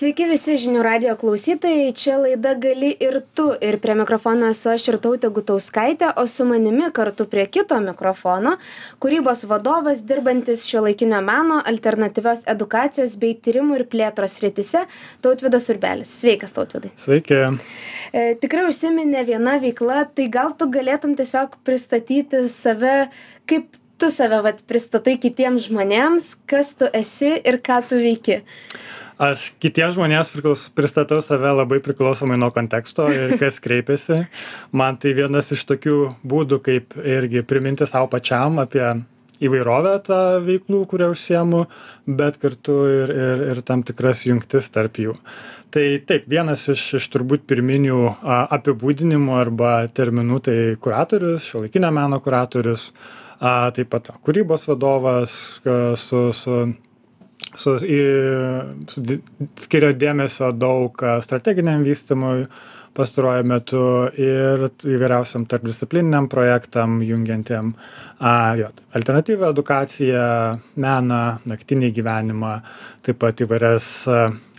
Sveiki visi žinių radio klausytojai, čia laida gali ir tu. Ir prie mikrofono esu aš ir tautė Gutauskaitė, o su manimi kartu prie kito mikrofono kūrybos vadovas, dirbantis šio laikinio meno, alternatyvios edukacijos bei tyrimų ir plėtros rytise, Tautvidas Urbelis. Sveikas, Tautvidai. Sveiki. E, tikrai užsiminė viena veikla, tai gal tu galėtum tiesiog pristatyti save, kaip tu save vat, pristatai kitiems žmonėms, kas tu esi ir ką tu veiki aš kitiems žmonėms priklaus pristatau save labai priklausomai nuo konteksto ir kas kreipiasi. Man tai vienas iš tokių būdų kaip irgi priminti sau pačiam apie įvairovę tą veiklų kuria užsiemu bet kartu ir ir ir tam tikras jungtis tarp jų. Tai taip vienas iš iš turbūt pirminių a apibūdinimų arba terminų tai kuratorius šiuolaikinio meno kuratorius a taip pat kūrybos vadovas su su su į su skiria dėmesio daug strateginiam vystymui pastaruoju metu ir įvairiausiem tarpdisciplininiam projektam jungiantiem a jo alternatyvią edukaciją meną naktinį gyvenimą taip pat įvairias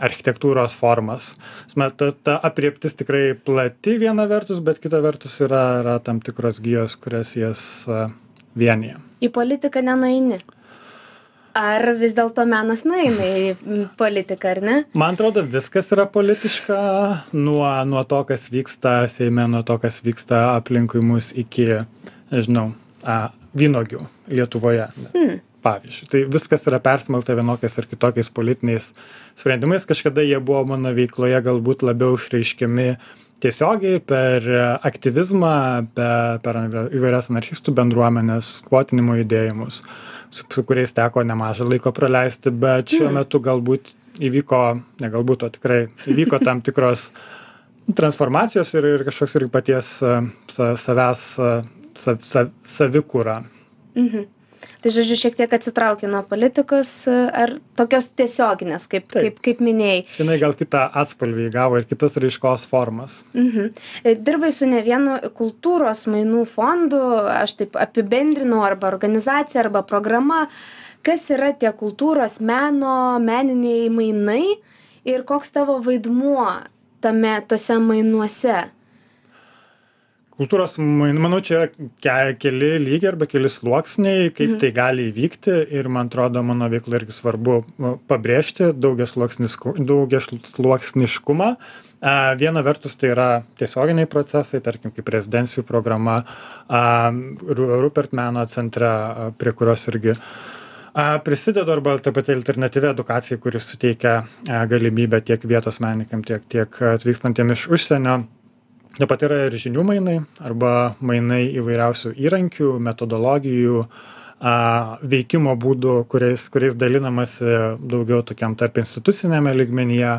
architektūros formas. Prasme ta ta aprėptis tikrai plati viena vertus bet kita vertus yra yra tam tikros gijos kurias jas vienija. Į politiką nenueini ar vis dėlto menas nueina į politiką, ar ne? Man atrodo, viskas yra politiška, nuo, nuo to, kas vyksta Seime, nuo to, kas vyksta aplinkui mus iki, nežinau, a, vynogių Lietuvoje. Hmm. Pavyzdžiui, tai viskas yra persmelta vienokiais ar kitokiais politiniais sprendimais. Kažkada jie buvo mano veikloje galbūt labiau išreiškiami tiesiogiai per aktyvizmą, per, per įvairias anarchistų bendruomenės, skvotinimo judėjimus. Su, su kuriais teko nemažai laiko praleisti, bet šiuo mm. metu galbūt įvyko, ne galbūt, o tikrai įvyko tam tikros transformacijos ir, ir kažkoks ir paties savęs sav, sav, savikūra. Mhm tai žodžiu šiek tiek atsitrauki nuo politikos ar tokios tiesioginės kaip kaip kaip minėjai. Jinai gal kitą atspalvį įgavo ir kitas raiškos formas. Mhm. Dirbai su ne vienu kultūros mainų fondu aš taip apibendrinau arba organizacija arba programa. Kas yra tie kultūros meno meniniai mainai ir koks tavo vaidmuo tame tuose mainuose kultūros mainai manau čia ke keli lygiai arba keli sluoksniai kaip tai gali įvykti ir man atrodo mano veikloj irgi svarbu pabrėžti daugiasluoksniškumą viena vertus tai yra tiesioginiai procesai tarkim kaip rezidencijų programa rupert meno centre prie kurios irgi prisidedu arba ta pati alternatyvi edukacija kuri suteikia galimybę tiek vietos menininkam tiek tiek atvykstantiem iš užsienio taip pat yra ir žinių mainai arba mainai įvairiausių įrankių metodologijų a veikimo būdų kuriais kuriais dalinamasi daugiau tokiam tarpinstituciniame lygmenyje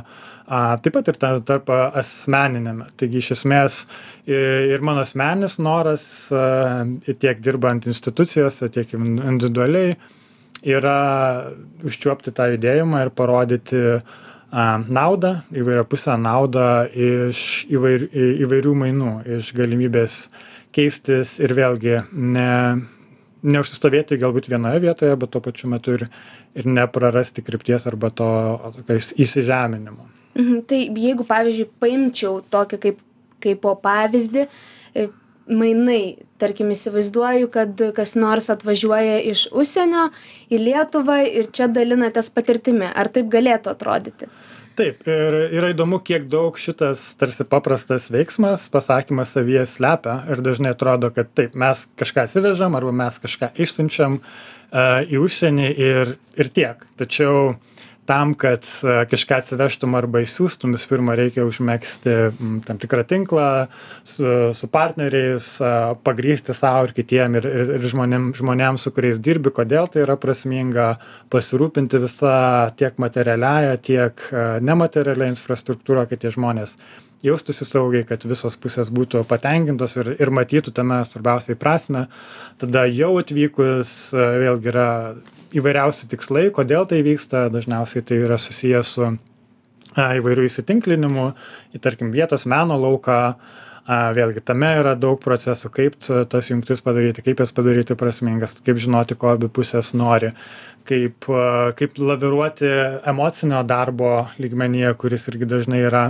a taip pat ir ta tarp asmeniniame. Taigi iš esmės ir mano asmeninis noras a tiek dirbant institucijose tiek individualiai yra užčiuopti tą judėjimą ir parodyti a naudą įvairiapusę naudą iš įvair įvairių mainų iš galimybės keistis ir vėlgi ne neužsistovėti galbūt vienoje vietoje bet tuo pačiu metu ir ir neprarasti krypties arba to įsižeminimo. Mhm tai jeigu pavyzdžiui paimčiau tokį kaip kaipo pavyzdį e, mainai. Tarkim įsivaizduoju kad kas nors atvažiuoja iš užsienio į lietuvą ir čia dalinatės patirtimi. Ar taip galėtų atrodyti? Taip ir yra įdomu kiek daug šitas tarsi paprastas veiksmas pasakymas savyje slepia ir dažnai atrodo kad taip mes kažką atsivežam arba mes kažką išsiunčiam a į užsienį ir ir tiek. Tačiau tam kad kažką atsivežtum arba išsiųstum visų pirma reikia užmegzti tam tikrą tinklą su su partneriais pagrįsti sau ir kitiem ir ir ir žmonėm žmonėm su kuriais dirbi kodėl tai yra prasminga pasirūpinti visa tiek materialiąja tiek nematerialia infrastruktūra kad tie žmonės jaustųsi saugiai kad visos pusės būtų patenkintos ir ir matytų tame svarbiausiai prasmę. Tada jau atvykus vėlgi yra įvairiausi tikslai kodėl tai vyksta. Dažniausiai tai yra susiję su a įvairiu įsitinklinimu į tarkim vietos meno lauką a vėlgi tame yra daug procesų kaip tas jungtis padaryti kaip jas padaryti prasmingas kaip žinoti ko abi pusės nori kaip kaip laviruoti emocinio darbo lygmenyje kuris irgi dažnai yra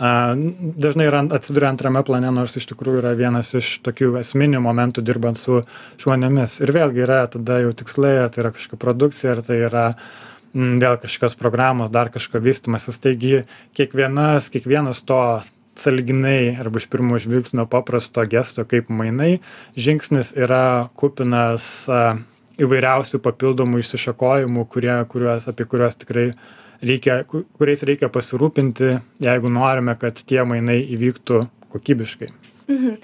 dažnai yra atsiduria antrame plane nors iš tikrųjų yra vienas iš tokių esminių momentų dirbant su žmonėmis. Ir vėlgi yra tada jau tikslai ar tai yra kažkokia produkcija ar tai yra vėl kažkokios programos dar kažko vystymasis taigi kiekvienas kiekvienas to sąlyginai arba iš pirmo žvilgsnio paprasto gesto kaip mainai žingsnis yra kupinas įvairiausių papildomų išsišakojimų kurie kuriuos apie kuriuos tikrai reikia kuriais reikia pasirūpinti jeigu norime kad tie mainai įvyktų kokybiškai mhm.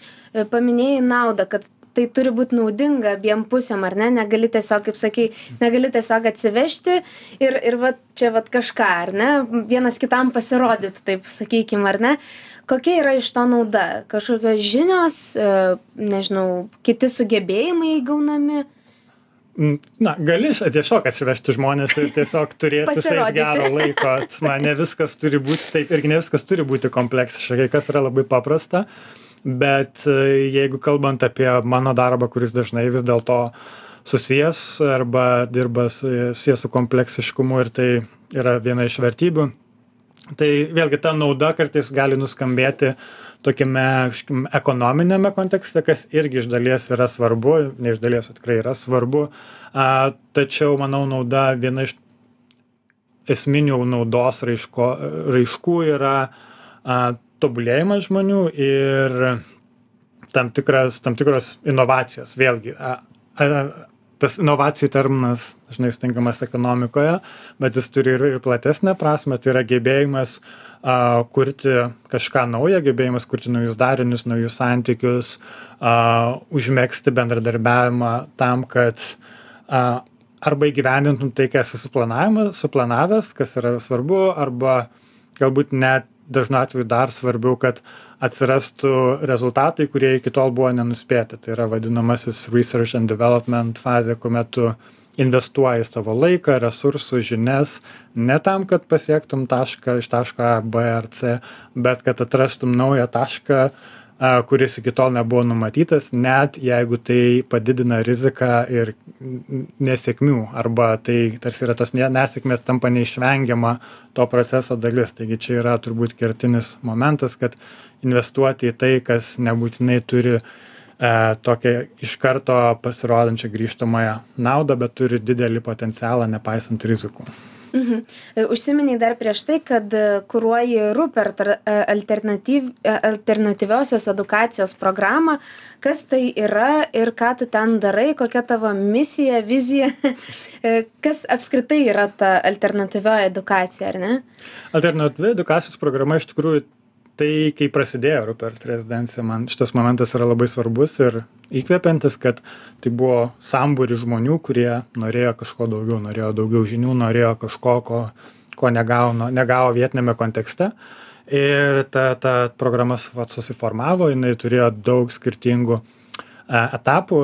paminėjai naudą kad tai turi būt naudinga abiem pusėm ar ne? Negali tiesiog kaip sakei negali tiesiog atsivežti ir ir vat čia vat kažką ar ne? Vienas kitam pasirodyt taip sakykim ar ne? Kokia yra iš to nauda? Kažkokios žinios e, nežinau kiti sugebėjimai įgaunami Na, gali tiesiog atsivežti žmonės ir tiesiog turėti su jais gero laiko. Man ne viskas turi būti taip, irgi ne viskas turi būti kompleksiška, kai kas yra labai paprasta. Uh, bet e, jeigu kalbant apie mano darbą kuris dažnai vis dėlto susijęs arba dirba susijęs su kompleksiškumu ir tai yra viena iš vertybių tai vėlgi ta nauda kartais gali nuskambėti tokiame ekonominiame kontekste kas irgi iš dalies yra svarbu ne iš dalies tikrai yra svarbu. A tačiau manau nauda viena iš esminių naudos raiško raiškų yra a tobulėjimas žmonių ir tam tikras tam tikros inovacijos. Vėlgi a a tas inovacijų terminas dažnai sutinkamas ekonomikoje bet jis turi ir ir platesnę prasmę. Tai yra gebėjimas a kurti kažką naujo gebėjimas kurti naujus darinius naujus santykius a užmegzti bendradarbiavimą tam kad a arba įgyvendintum tai ką esi suplanavęs kas yra svarbu arba galbūt net dažnu atveju dar svarbiau kad atsirastų rezultatai kurie iki tol buvo nenuspėti. Tai yra vadinamasis research and development fazė kuomet tu investuoji savo laiką resursus žinias ne tam kad pasiektum tašką iš taško a b ar c bet kad atrastum naują tašką kuris iki tol nebuvo numatytas net jeigu tai padidina riziką ir nesėkmių arba tai tarsi yra tos ne nesėkmės tampa neišvengiama to proceso dalis. Taigi čia yra turbūt kertinis momentas kad investuoti į tai kas nebūtinai turi e tokią iš karto pasirodančią grįžtamąją naudą bet turi didelį potencialą nepaisant rizikų Mhm. E, užsiminei dar prieš tai, kad e, kuruoji Rupert e, alternatyv, alternatyviosios edukacijos programą. Kas tai yra ir ką tu ten darai, kokia tavo misija, vizija, kas apskritai yra ta alternatyvioji edukacija, ar ne? Alternatyvi edukacijos programa iš tikrųjų tai kai prasidėjo rupert rezidencija man šitas momentas yra labai svarbus ir įkvepiantis kad tai buvo sambūris žmonių kurie norėjo kažko daugiau norėjo daugiau žinių norėjo kažko ko ko negauna negavo vietiniame kontekste. Ir ta ta programa susiformavo jinai turėjo daug skirtingų e etapų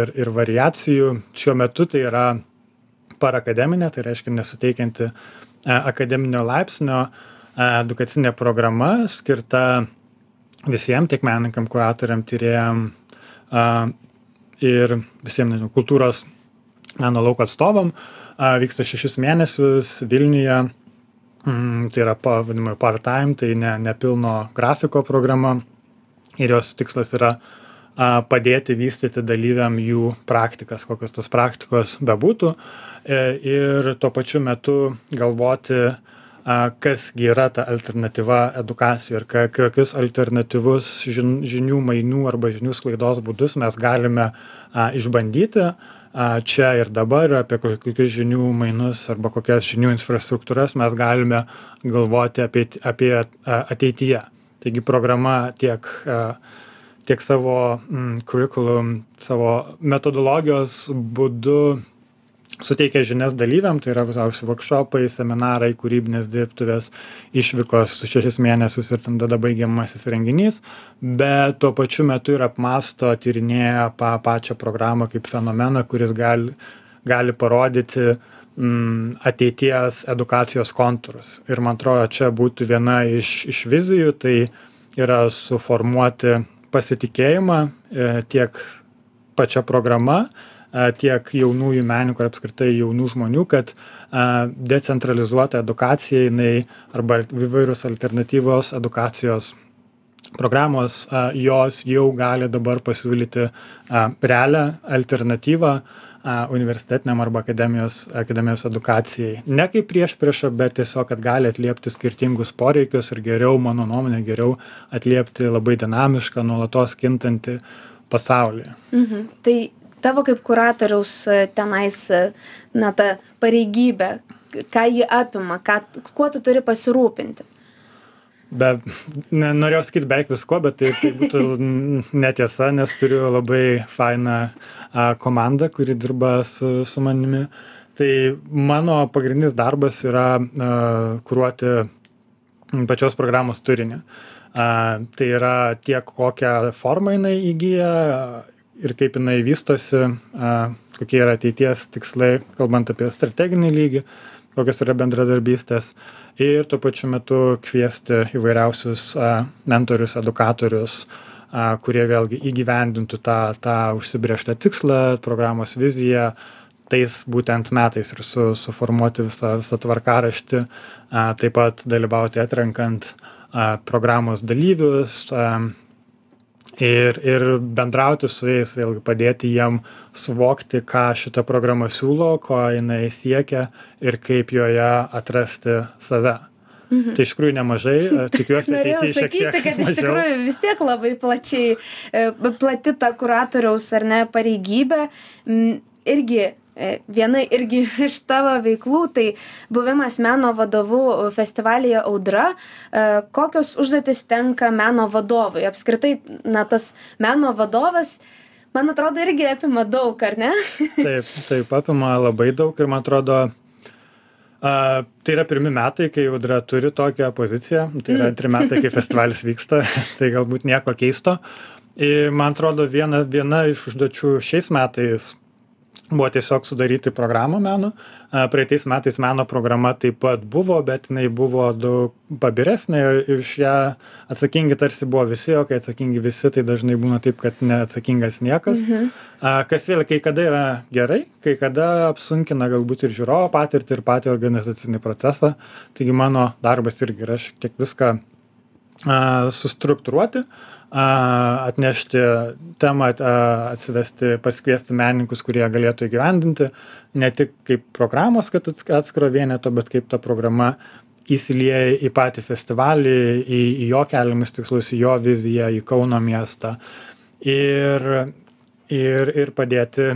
ir ir variacijų. Šiuo metu tai yra parakademinė tai reiškia nesuteikianti e akademinio laipsnio edukacinė programa skirta visiem tiek menininkam kuratoriam tyrėjam ir visiem nežinau kultūros meno lauko atstovam vyksta šešis mėnesius vilniuje. Mm, tai yra pa vadinama part time tai ne nepilno grafiko programa. Ir jos tikslas yra padėti vystyti dalyviam jų praktikas kokios tos praktikos bebūtų. E ir tuo pačiu metu galvoti a kas gi yra ta alternatyva edukacijoj ir ką kokius alternatyvus žin žinių mainų arba žinių sklaidos būdus mes galime a išbandyti. A čia ir dabar apie kokius žinių mainus arba kokias žinių infrastruktūras mes galime galvoti apie apie ateityje. Taigi programa tiek a tiek savo mm kurikulum savo metodologijos būdu suteikia žinias dalyviam tai yra visokiausi vorkšopai seminarai kūrybinės dirbtuvės išvykos šešis mėnesius ir ten tada baigiamasis renginys bet tuo pačiu metu ir apmąsto tyrinėja pa pačią programą kaip fenomeną kuris gali gali parodyti mm ateities edukacijos kontūrus. Ir man atrodo čia būtų viena iš iš vizijų tai yra suformuoti pasitikėjimą e, tiek pačia programa, tiek jaunųjų menininkų ir apskritai jaunų žmonių, kad decentralizuota edukacija jinai arba įvairius alternatyvos edukacijos programos, jos jau gali dabar pasiūlyti realią alternatyvą universitetiniam arba akademijos akademijos edukacijai ne kaip priešprieša bet tiesiog kad gali atliepti skirtingus poreikius ir geriau mano nuomone geriau atliepti labai dinamišką nuolatos kintantį pasaulį mhm. tai tavo kaip kuratoriaus e, tenais e, na ta pareigybė ką ji apima ką kuo tu turi pasirūpinti? Be ne norėjau sakyt beveik viskuo bet tai tai būtų netiesa nes turiu labai fainą a komandą kuri dirba su su manimi. Tai mano pagrindinis darbas yra a kuruoti pačios programos turinį. A tai yra tiek kokią formą jinai įgyja ir kaip jinai vystosi kokie yra ateities tikslai kalbant apie strateginį lygį kokios yra bendradarbystės ir tuo pačiu metu kviesti įvairiausius mentorius edukatorius kurie vėlgi įgyvendintų tą tą užsibrėžtą tikslą programos viziją tais būtent metais ir su suformuoti visą visą tvarkaraštį taip pat dalyvauti atrenkant programos dalyvius ir ir bendrauti su jais vėlgi padėti jiem suvokti ką šita programa siūlo ko jinai siekia ir kaip joje atrasti save Mhm. Tai iš tikrųjų nemažai, tikiuosi ateityje šiek tiek. sakyti, kad iš tikrųjų vis tiek labai plačiai, e, plati ta kuratoriaus ar ne pareigybė. Irgi E, viena irgi iš tavo veiklų tai buvimas meno vadovu festivalyje audra. E, kokios užduotys tenka meno vadovui? Apskritai na tas meno vadovas man atrodo irgi apima daug ar ne? Taip taip apima labai daug ir man atrodo a, tai yra pirmi metai kai audra turi tokią poziciją. Tai yra antri metai kai festivalis vyksta tai galbūt nieko keisto. Ir man atrodo viena viena iš užduočių šiais metais buvo tiesiog sudaryti programą meno praeitais metais meno programa taip pat buvo bet jinai buvo daug pabiresnė ir už ją atsakingi tarsi buvo visi o kai atsakingi visi tai dažnai būna taip kad neatsakingas niekas. Mhm. kas vėl kai kada yra gerai kai kada apsunkina galbūt ir žiūrovo patirtį ir patį organizacinį procesą. Taigi mano darbas irgi yra šiek tiek viską sustruktūruoti atnešti temą, atsivesti, pasikviesti menininkus, kurie galėtų įgyvendinti ne tik kaip programos, kad atskiro vieneto, bet kaip ta programa įsilieja į patį festivalį, į, į jo keliamus tikslus, į jo viziją, į Kauno miestą. Ir, ir, ir padėti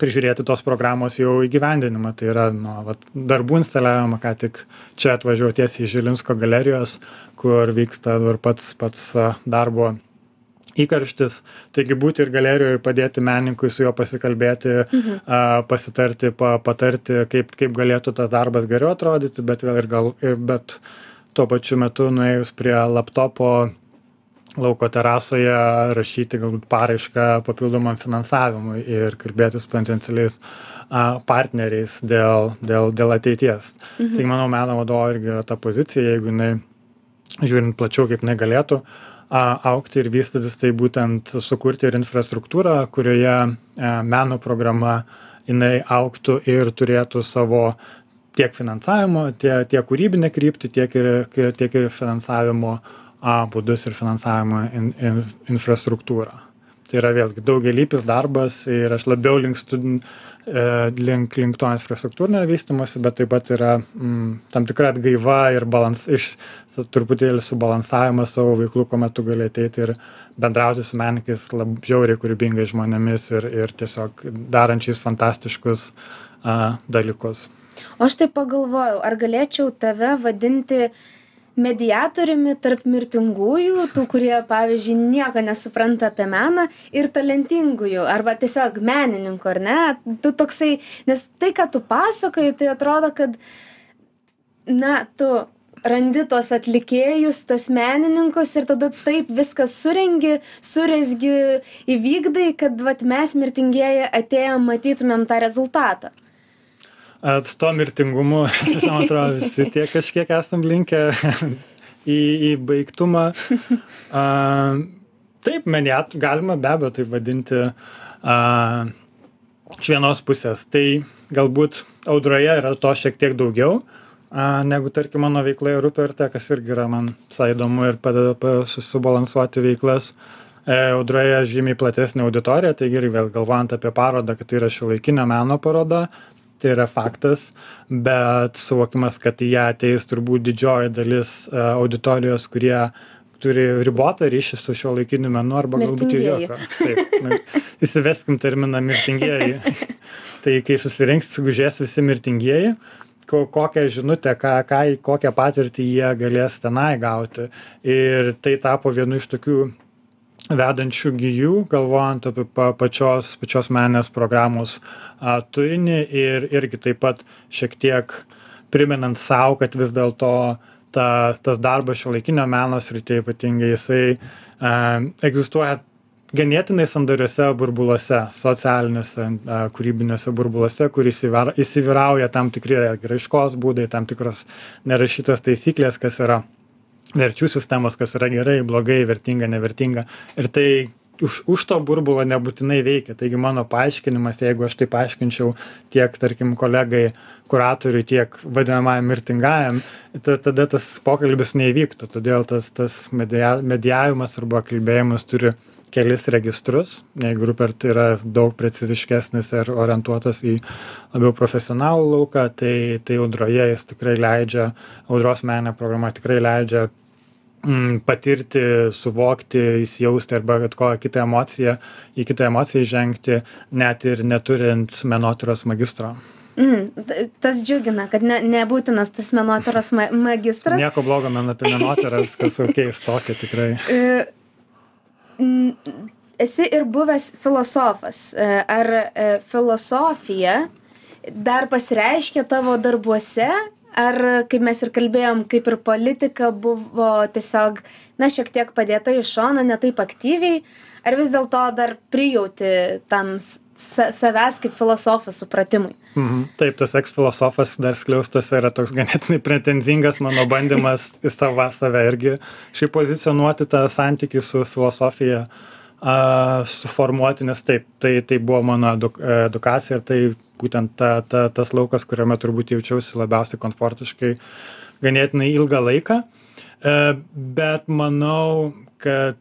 prižiūrėti tos programos jau įgyvendinimą. Tai yra nu, vat, darbų instaliavimą, ką tik čia atvažiavau tiesiai iš Žilinsko galerijos, kur vyksta ir pats, pats darbo įkarštis. Taigi būti ir galerijoje ir padėti menininkui su juo pasikalbėti, mhm. a, pasitarti, pa, patarti, kaip, kaip galėtų tas darbas geriau atrodyti, bet vėl ir gal, ir, bet tuo pačiu metu nuėjus prie laptopo lauko terasoje rašyti galbūt paraišką papildomam finansavimui ir kalbėtis potencialiais partneriais dėl, dėl, dėl ateities. Mhm. Tai manau, meno vadovo irgi yra ta pozicija, jeigu jinai, žiūrint plačiau, kaip jinai galėtų aukti ir vystytis, tai būtent sukurti ir infrastruktūrą, kurioje meno programa jinai auktų ir turėtų savo tiek finansavimo, tiek, tiek kūrybinę kryptį, tiek ir, tiek ir finansavimo uh, a būdus ir finansavimo in, in, infrastruktūrą. Tai yra vėlgi daugialypis darbas ir aš labiau linkstu e, link, link to infrastruktūrinio vystimosi, bet taip pat yra mm, tam tikra atgaiva ir balans, iš, truputėlį subalansavimas savo veiklų, kuomet tu gali ateiti ir bendrauti su menininkais labiau kūrybingai žmonėmis ir, ir tiesiog darančiais fantastiškus a, dalykus. O aš taip pagalvojau, ar galėčiau tave vadinti uh, mediatoriumi tarp mirtingųjų tų kurie pavyzdžiui nieko nesupranta apie meną ir talentingųjų arba tiesiog menininkų ar ne? Tu toksai nes tai ką tu pasakoji tai atrodo kad na tu randi tuos atlikėjus tuos menininkus ir tada taip viską surengi surezgi įvykdai kad vat mes mirtingieji atėjom matytumėm tą rezultatą su tuo mirtingumu, man atrodo, visi tie kažkiek esam linkę į, į baigtumą. A, taip, meniat galima be abejo tai vadinti a, iš vienos pusės. Tai galbūt audroje yra to šiek tiek daugiau, a, negu tarkim mano veikloje Ruperte, kas irgi yra man visai įdomu ir padeda susibalansuoti veiklas. E, audroje žymiai platesnė auditorija, taigi ir vėl galvojant apie parodą, kad tai yra šiuolaikinio meno paroda, tai yra faktas, bet suvokimas, kad į ją ateis turbūt didžioji dalis e, auditorijos, kurie turi ribotą ryšį su šio laikiniu menu arba galbūt ir jokio. Taip, na, įsiveskim terminą mirtingieji. tai kai susirinks, sugužės visi mirtingieji, ko, kokią žinutę, ką, ką, kokią patirtį jie galės tenai gauti. Ir tai tapo vienu iš tokių vedančių gijų, galvojant apie pa, pačios, pačios menės programos a, turinį ir irgi taip pat šiek tiek priminant savo, kad vis dėlto ta, tas darbas šio laikinio meno srityje ypatingai jisai a, egzistuoja ganėtinai sandariuose burbuluose, socialiniuose, kūrybiniuose burbuluose, kur įsivyrauja tam tikri raiškos būdai, tam tikros nerašytas taisyklės, kas yra verčių sistemos, kas yra gerai, blogai, vertinga, nevertinga. Ir tai už, už to burbulo nebūtinai veikia. Taigi mano paaiškinimas, jeigu aš tai paaiškinčiau tiek, tarkim, kolegai kuratoriui, tiek vadinamajam mirtingajam, tada tas pokalbis neįvyktų. Todėl tas, tas media, mediavimas arba kalbėjimas turi kelis registrus. Jeigu Rupert yra daug preciziškesnis ir orientuotas į labiau profesionalų lauką, tai, tai audroje jis tikrai leidžia, audros menė programa tikrai leidžia mm, patirti, suvokti, įsijausti arba bet kokią kitą emociją, į kitą emociją žengti, net ir neturint menotyros magistro. Mm, tas džiugina, kad ne, nebūtinas tas menotyros ma magistras. Nieko blogo man apie menotyras, kas ok, stokė tikrai. Esi ir buvęs filosofas. E, ar e, filosofija dar pasireiškia tavo darbuose, ar kaip mes ir kalbėjom kaip ir politika buvo tiesiog na šiek tiek padėta į šoną ne taip aktyviai ar vis dėlto dar prijauti tam sa savęs kaip filosofo supratimui. Mhm. Taip tas eks filosofas dar skliaustuose yra toks ganėtinai pretenzingas mano bandymas į sava save irgi šiaip pozicionuoti tą santykį su filosofija a suformuoti nes taip tai tai buvo mano eduk edukacija ir tai būtent ta ta tas laukas kuriame turbūt jaučiausi labiausiai komfortiškai ganėtinai ilgą laiką. E bet manau kad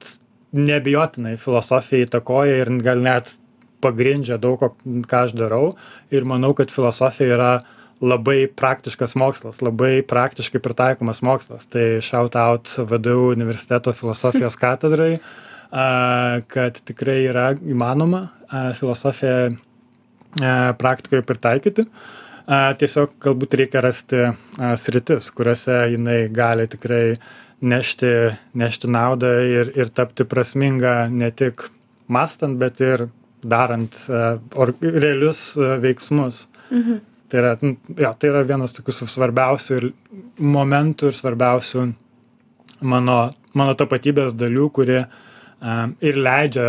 neabejotinai filosofija įtakoja ir gal net pagrindžia daug ko ką aš darau ir manau kad filosofija yra labai praktiškas mokslas labai praktiškai pritaikomas mokslas tai shout out vdu universiteto filosofijos katedrai a kad tikrai yra įmanoma a filosofiją E, praktikoje pritaikyti. E, tiesiog galbūt reikia rasti e, sritis, kuriuose jinai gali tikrai nešti, nešti naudą ir, ir tapti prasminga ne tik mastant, bet ir darant or, realius veiksmus. Mhm. Tai yra, jo, tai yra vienas tokių svarbiausių ir momentų ir svarbiausių mano, mano tapatybės dalių, kurie um, ir leidžia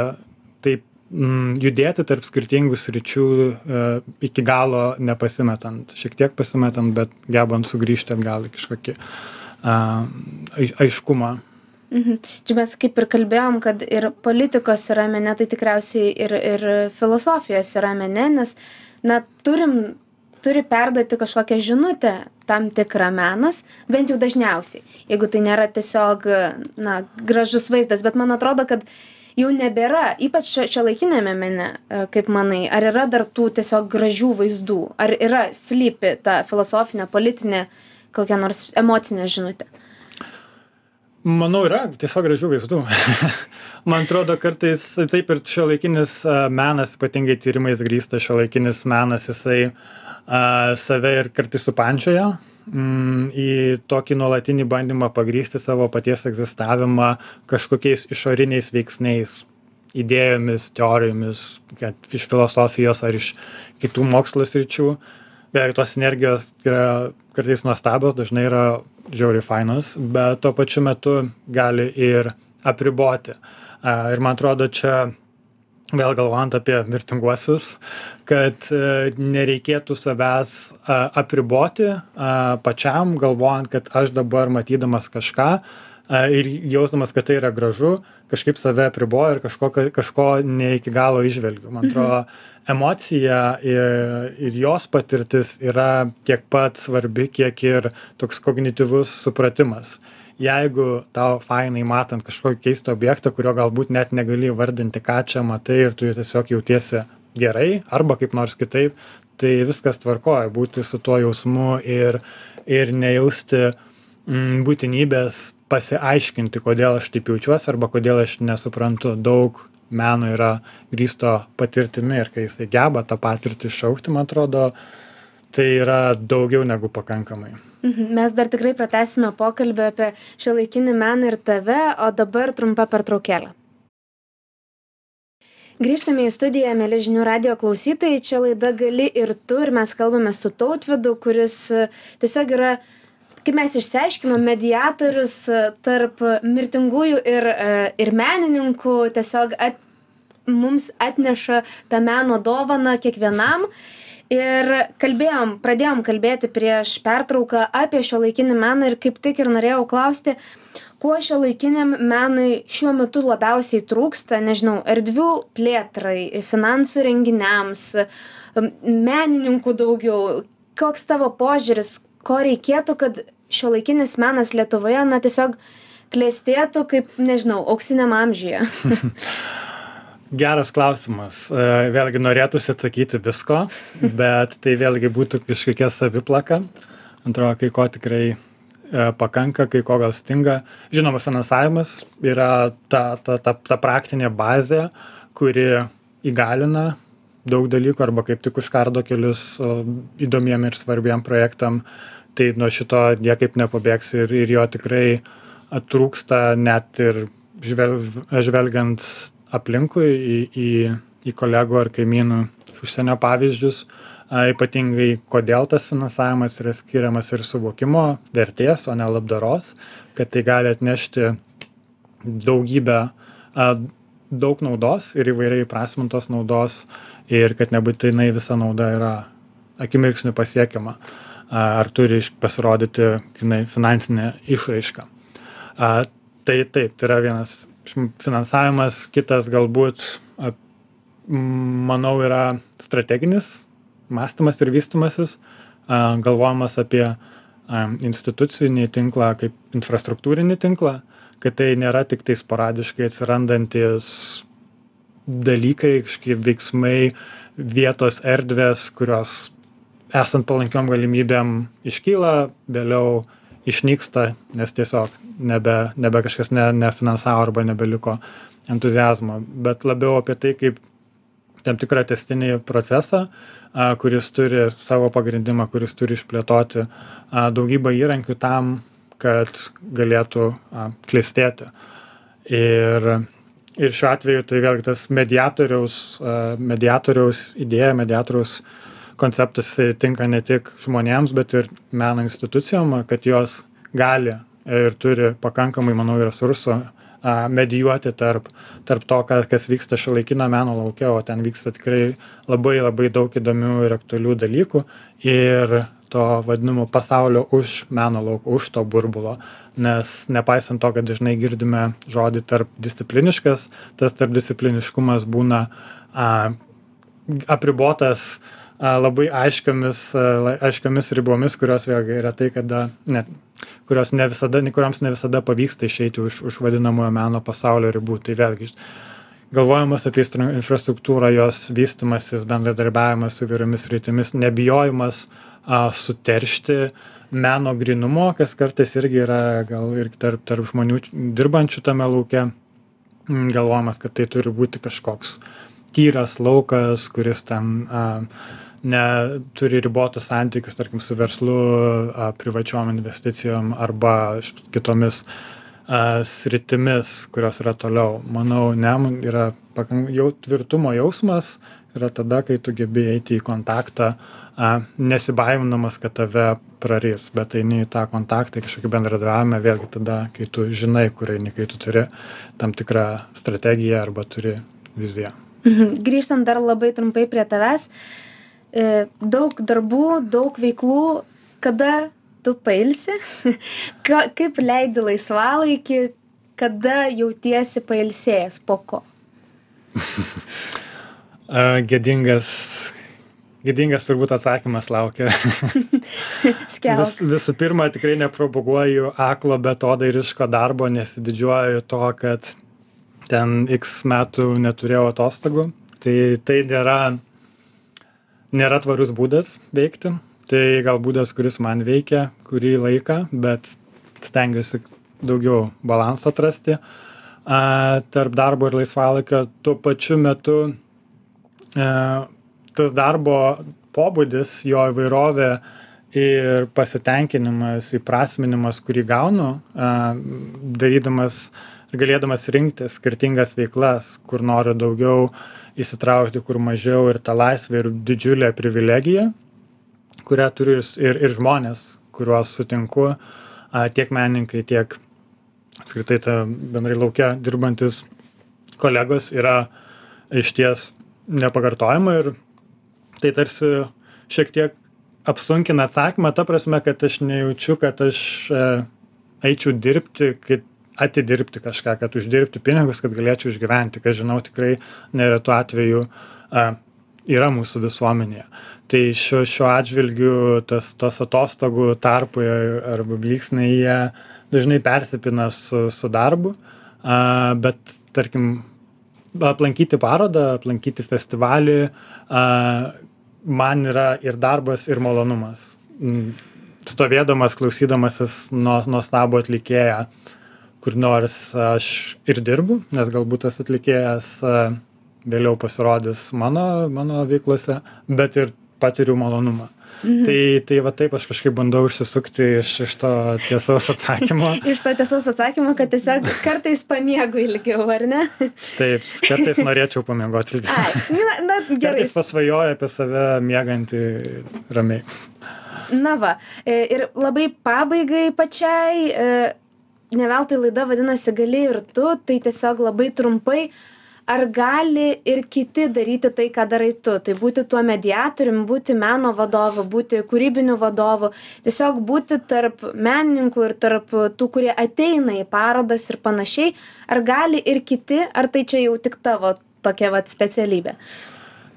taip mm, judėti tarp skirtingų sričių e, iki galo nepasimetant, šiek tiek pasimetant, bet gebant sugrįžti atgal į kažkokį aiš, aiškumą. Mhm. Čia mes kaip ir kalbėjom, kad ir politikos yra mene, tai tikriausiai ir, ir filosofijos yra mene, nes na, turim, turi perduoti kažkokią žinutę tam tikrą menas, bent jau dažniausiai, jeigu tai nėra tiesiog na, gražus vaizdas, bet man atrodo, kad jau nebėra ypač šiuolaikiniame mene e, kaip manai ar yra dar tų tiesiog gražių vaizdų ar yra slypi ta filosofinė politinė kokia nors emocinė žinutė manau yra tiesiog gražių vaizdų. Man atrodo kartais taip ir šiuolaikinis e, menas ypatingai tyrimais grįstas šiuolaikinis menas jisai a, save ir kartais supančioja mm, į tokį nuolatinį bandymą pagrįsti savo paties egzistavimą kažkokiais išoriniais veiksniais idėjomis teorijomis iš filosofijos ar iš kitų mokslo sričių beje tos energijos yra kartais nuostabios dažnai yra žiauriai fainos bet tuo pačiu metu gali ir apriboti ir man atrodo čia vėl galvojant apie mirtinguosius, kad e, nereikėtų savęs apriboti pačiam, galvojant, kad aš dabar matydamas kažką ir jausdamas, kad tai yra gražu, kažkaip save apriboju ir kažko, kažko ne iki galo išvelgiu. Man mhm. Emocija ir, ir jos patirtis yra tiek pat svarbi, kiek ir toks kognityvus supratimas. Jeigu tau fainai matant kažkokį keistą objektą kurio galbūt net negali įvardinti ką čia matai ir tu tiesiog jautiesi gerai arba kaip nors kitaip tai viskas tvarkoj būti su tuo jausmu ir ir nejausti mm, būtinybės pasiaiškinti kodėl aš taip jaučiuosi arba kodėl aš nesuprantu daug meno yra grįsto patirtimi ir kai jisai geba tą patirtį iššaukti man atrodo tai yra daugiau negu pakankamai Mhm. Mes dar tikrai pratęsime pokalbį apie šio laikinį meną ir tave, o dabar trumpa pertraukėlė. Grįžtame į studiją, mėly žinių radio klausytojai, čia laida gali ir tu, ir mes kalbame su tautvidu, kuris e, tiesiog yra, kaip mes išsiaiškinom, mediatorius e, tarp mirtingųjų ir, e, ir menininkų, tiesiog at, mums atneša tą meno dovaną kiekvienam. Ir kalbėjom pradėjom kalbėti prieš pertrauką apie šiuolaikinį meną ir kaip tik ir norėjau klausti ko šiuolaikiniam menui šiuo metu labiausiai trūksta nežinau erdvių plėtrai finansų renginiams menininkų daugiau koks tavo požiūris ko reikėtų kad šiuolaikinis menas lietuvoje na tiesiog klestėtų kaip nežinau auksiniam amžiuje. Geras klausimas. E, vėlgi norėtųsi atsakyti visko bet tai vėlgi būtų kažkokia saviplaka. Atrodo kai ko tikrai e, pakanka kai ko gal stinga. Žinoma finansavimas yra ta ta ta ta praktinė bazė kuri įgalina daug dalykų arba kaip tik užkardo kelius įdomiem ir svarbiem projektam tai nuo šito niekaip nepabėgsi ir ir jo tikrai trūksta net ir žvel žvelgiant aplinkui į, į, į kolegų ar kaimynų užsienio pavyzdžius, ypatingai kodėl tas finansavimas yra skiriamas ir suvokimo vertės, o ne labdaros, kad tai gali atnešti daugybę, daug naudos ir įvairiai prasmintos naudos ir kad nebūtinai visa nauda yra akimirksniu pasiekiama ar turi pasirodyti jinai, finansinė išraiška. Tai taip, tai yra vienas finansavimas kitas galbūt manau yra strateginis mąstymas ir vystymasis galvojimas apie institucinį tinklą kaip infrastruktūrinį tinklą kad tai nėra tiktai sporadiškai atsirandantys dalykai kažkokie veiksmai vietos erdvės kurios esant palankiom galimybėm iškyla vėliau išnyksta nes tiesiog nebe nebe kažkas ne nefinansavo arba nebeliko entuziazmo. Bet labiau apie tai kaip tam tikrą tęstinį procesą a kuris turi savo pagrindimą kuris turi išplėtoti a daugybę įrankių tam kad galėtų a klestėti. Ir ir šiuo atveju tai vėlgi tas mediatoriaus mediatoriaus idėja mediatoriaus konceptas tinka ne tik žmonėms bet ir meno institucijom kad jos gali ir turi pakankamai manau resursų medijuoti tarp tarp to kas vyksta šiuolaikinio meno lauke o ten vyksta tikrai labai labai daug įdomių ir aktualių dalykų. Ir to vadinamo pasaulio už meno lauko už to burbulo nes nepaisant to kad dažnai girdime žodį tarpdiscipliniškas tas tarpdiscipliniškumas būna a apribotas labai aiškiomis aiškiomis ribomis kurios vėlgi retai kada net kurios ne visada kurioms ne visada pavyksta išeiti už už vadinamojo meno pasaulio ribų. Tai vėlgi galvojimas apie infrastruktūrą jos vystymasis bendradarbiavimas su įvairiomis sritimis nebijojimas a suteršti meno grynumo kas kartais irgi yra gal ir tarp tarp žmonių dirbančių tame lauke galvojimas kad tai turi būti kažkoks tyras laukas kuris ten a ne turi ribotus santykius tarkim su verslu a privačiom investicijom arba kitomis sritimis kurios yra toliau. Manau ne yra pakan jau tvirtumo jausmas yra tada kai tu gebi eiti į kontaktą a nesibaimindamas kad tave praris bet eini į tą kontaktą kažkokį bendradarbiavimą vėlgi tada kai tu žinai kur eini kai tu turi tam tikrą strategiją arba turi viziją Mhm. Grįžtant dar labai trumpai prie tavęs, e, daug darbų, daug veiklų, kada tu pailsi, Ka, kaip leidi laisvalaikį, kada jautiesi pailsėjęs, po ko? Gėdingas, gėdingas turbūt atsakymas laukia. Vis, visų pirma, tikrai nepropaguoju aklo betodairiško darbo, nesididžiuoju to, kad ten x metų neturėjau atostogų. Tai tai nėra, nėra tvarus būdas veikti. Tai gal būdas, kuris man veikia kurį laiką, bet stengiuosi daugiau balansą atrasti a, tarp darbo ir laisvalaikio. Tuo pačiu metu a, tas darbo pobūdis, jo įvairovė ir pasitenkinimas, įprasminimas, kurį gaunu, darydamas ir galėdamas rinktis skirtingas veiklas, kur noriu daugiau įsitraukti, kur mažiau ir ta laisvė ir didžiulė privilegija, kurią turiu ir, ir žmonės, kuriuos sutinku, tiek menininkai, tiek apskritai ta bendrai laukia dirbantis kolegos yra iš ties nepakartojama ir tai tarsi šiek tiek apsunkina atsakymą, ta prasme, kad aš nejaučiu, kad aš e, eičiau dirbti, kad atidirbti kažką, kad uždirbti pinigus, kad galėčiau išgyventi, kas žinau tikrai neretu atveju a, yra mūsų visuomenėje. Tai šiuo, šiuo atžvilgiu tas, tas atostogų tarpai arba blyksnai jie dažnai persipina su, su darbu, a, bet tarkim, aplankyti parodą, aplankyti festivalį, a, man yra ir darbas, ir malonumas. Stovėdamas, klausydamasis nuostabų atlikėją, kur nors aš ir dirbu, nes galbūt tas atlikėjas vėliau pasirodys mano, mano veiklose, bet ir patiriu malonumą. Mhm. Tai, tai va taip aš kažkaip bandau išsisukti iš, iš to tiesos atsakymo. iš to tiesos atsakymo, kad tiesiog kartais pamiegu ilgiau, ar ne? taip, kartais norėčiau pamiegoti ilgiau. Ai, na, na gerai. Kartais pasvajoju apie save miegantį ramiai. Na va, e, ir labai pabaigai pačiai, e, ne veltui laida vadinasi gali ir tu, tai tiesiog labai trumpai, ar gali ir kiti daryti tai, ką darai tu. Tai būti tuo mediatorium, būti meno vadovu, būti kūrybiniu vadovu, tiesiog būti tarp menininkų ir tarp tų, kurie ateina į parodas ir panašiai. Ar gali ir kiti, ar tai čia jau tik tavo tokia vat specialybė?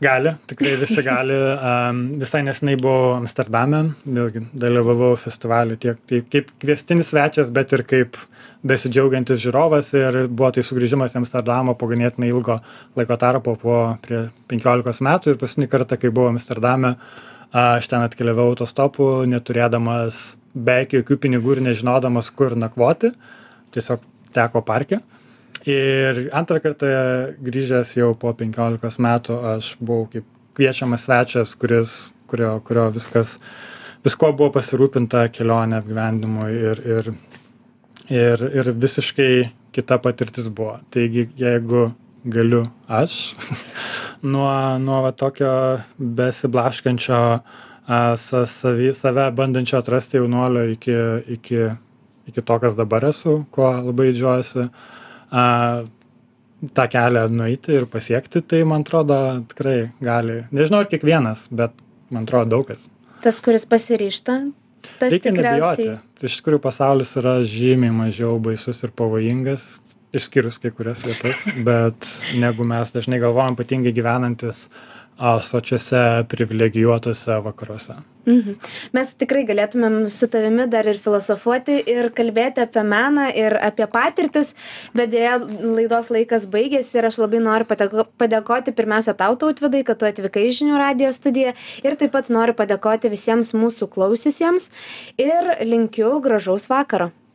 Gali, tikrai visi gali. Visai nesnai buvau Amsterdame, vėlgi dalyvavau festivaliu tiek tai kaip kviestinis svečias, bet ir kaip besidžiaugiantis žiūrovas ir buvo tai sugrįžimas į Amsterdamą po ganėtinai ilgo laiko tarpo, po prie 15 metų ir paskutinį kartą, kai buvau Amsterdame, aš ten atkeliavau autostopu, neturėdamas beveik jokių pinigų ir nežinodamas, kur nakvoti, tiesiog teko parke ir antrą kartą grįžęs jau po penkiolikos metų aš buvau kaip kviečiamas svečias kuris kurio kurio viskas viskuo buvo pasirūpinta kelionė apgyvendinimui ir ir ir ir visiškai kita patirtis buvo. Taigi jeigu galiu aš nuo nuo va tokio besiblaškančio a sa savy save bandančio atrasti jaunuolio iki iki iki to kas dabar esu kuo labai didžiuojuosi a, tą kelią nueiti ir pasiekti, tai man atrodo tikrai gali. Nežinau, ar kiekvienas, bet man atrodo daug kas. Tas, kuris pasiryšta, tas Reikia tikriausiai. nebijoti. Iš tikrųjų pasaulis yra žymiai mažiau baisus ir pavojingas, išskyrus kai kurias vietas, bet negu mes dažnai galvojam, ypatingai gyvenantis a, sočiuose privilegijuotose vakaruose. Mhm. Mes tikrai galėtumėm su tavimi dar ir filosofuoti ir kalbėti apie meną ir apie patirtis, bet dėja laidos laikas baigėsi ir aš labai noriu padėkoti pirmiausia tau tautvidai, kad tu atvykai į žinių radio studiją ir taip pat noriu padėkoti visiems mūsų klausiusiems ir linkiu gražaus vakaro.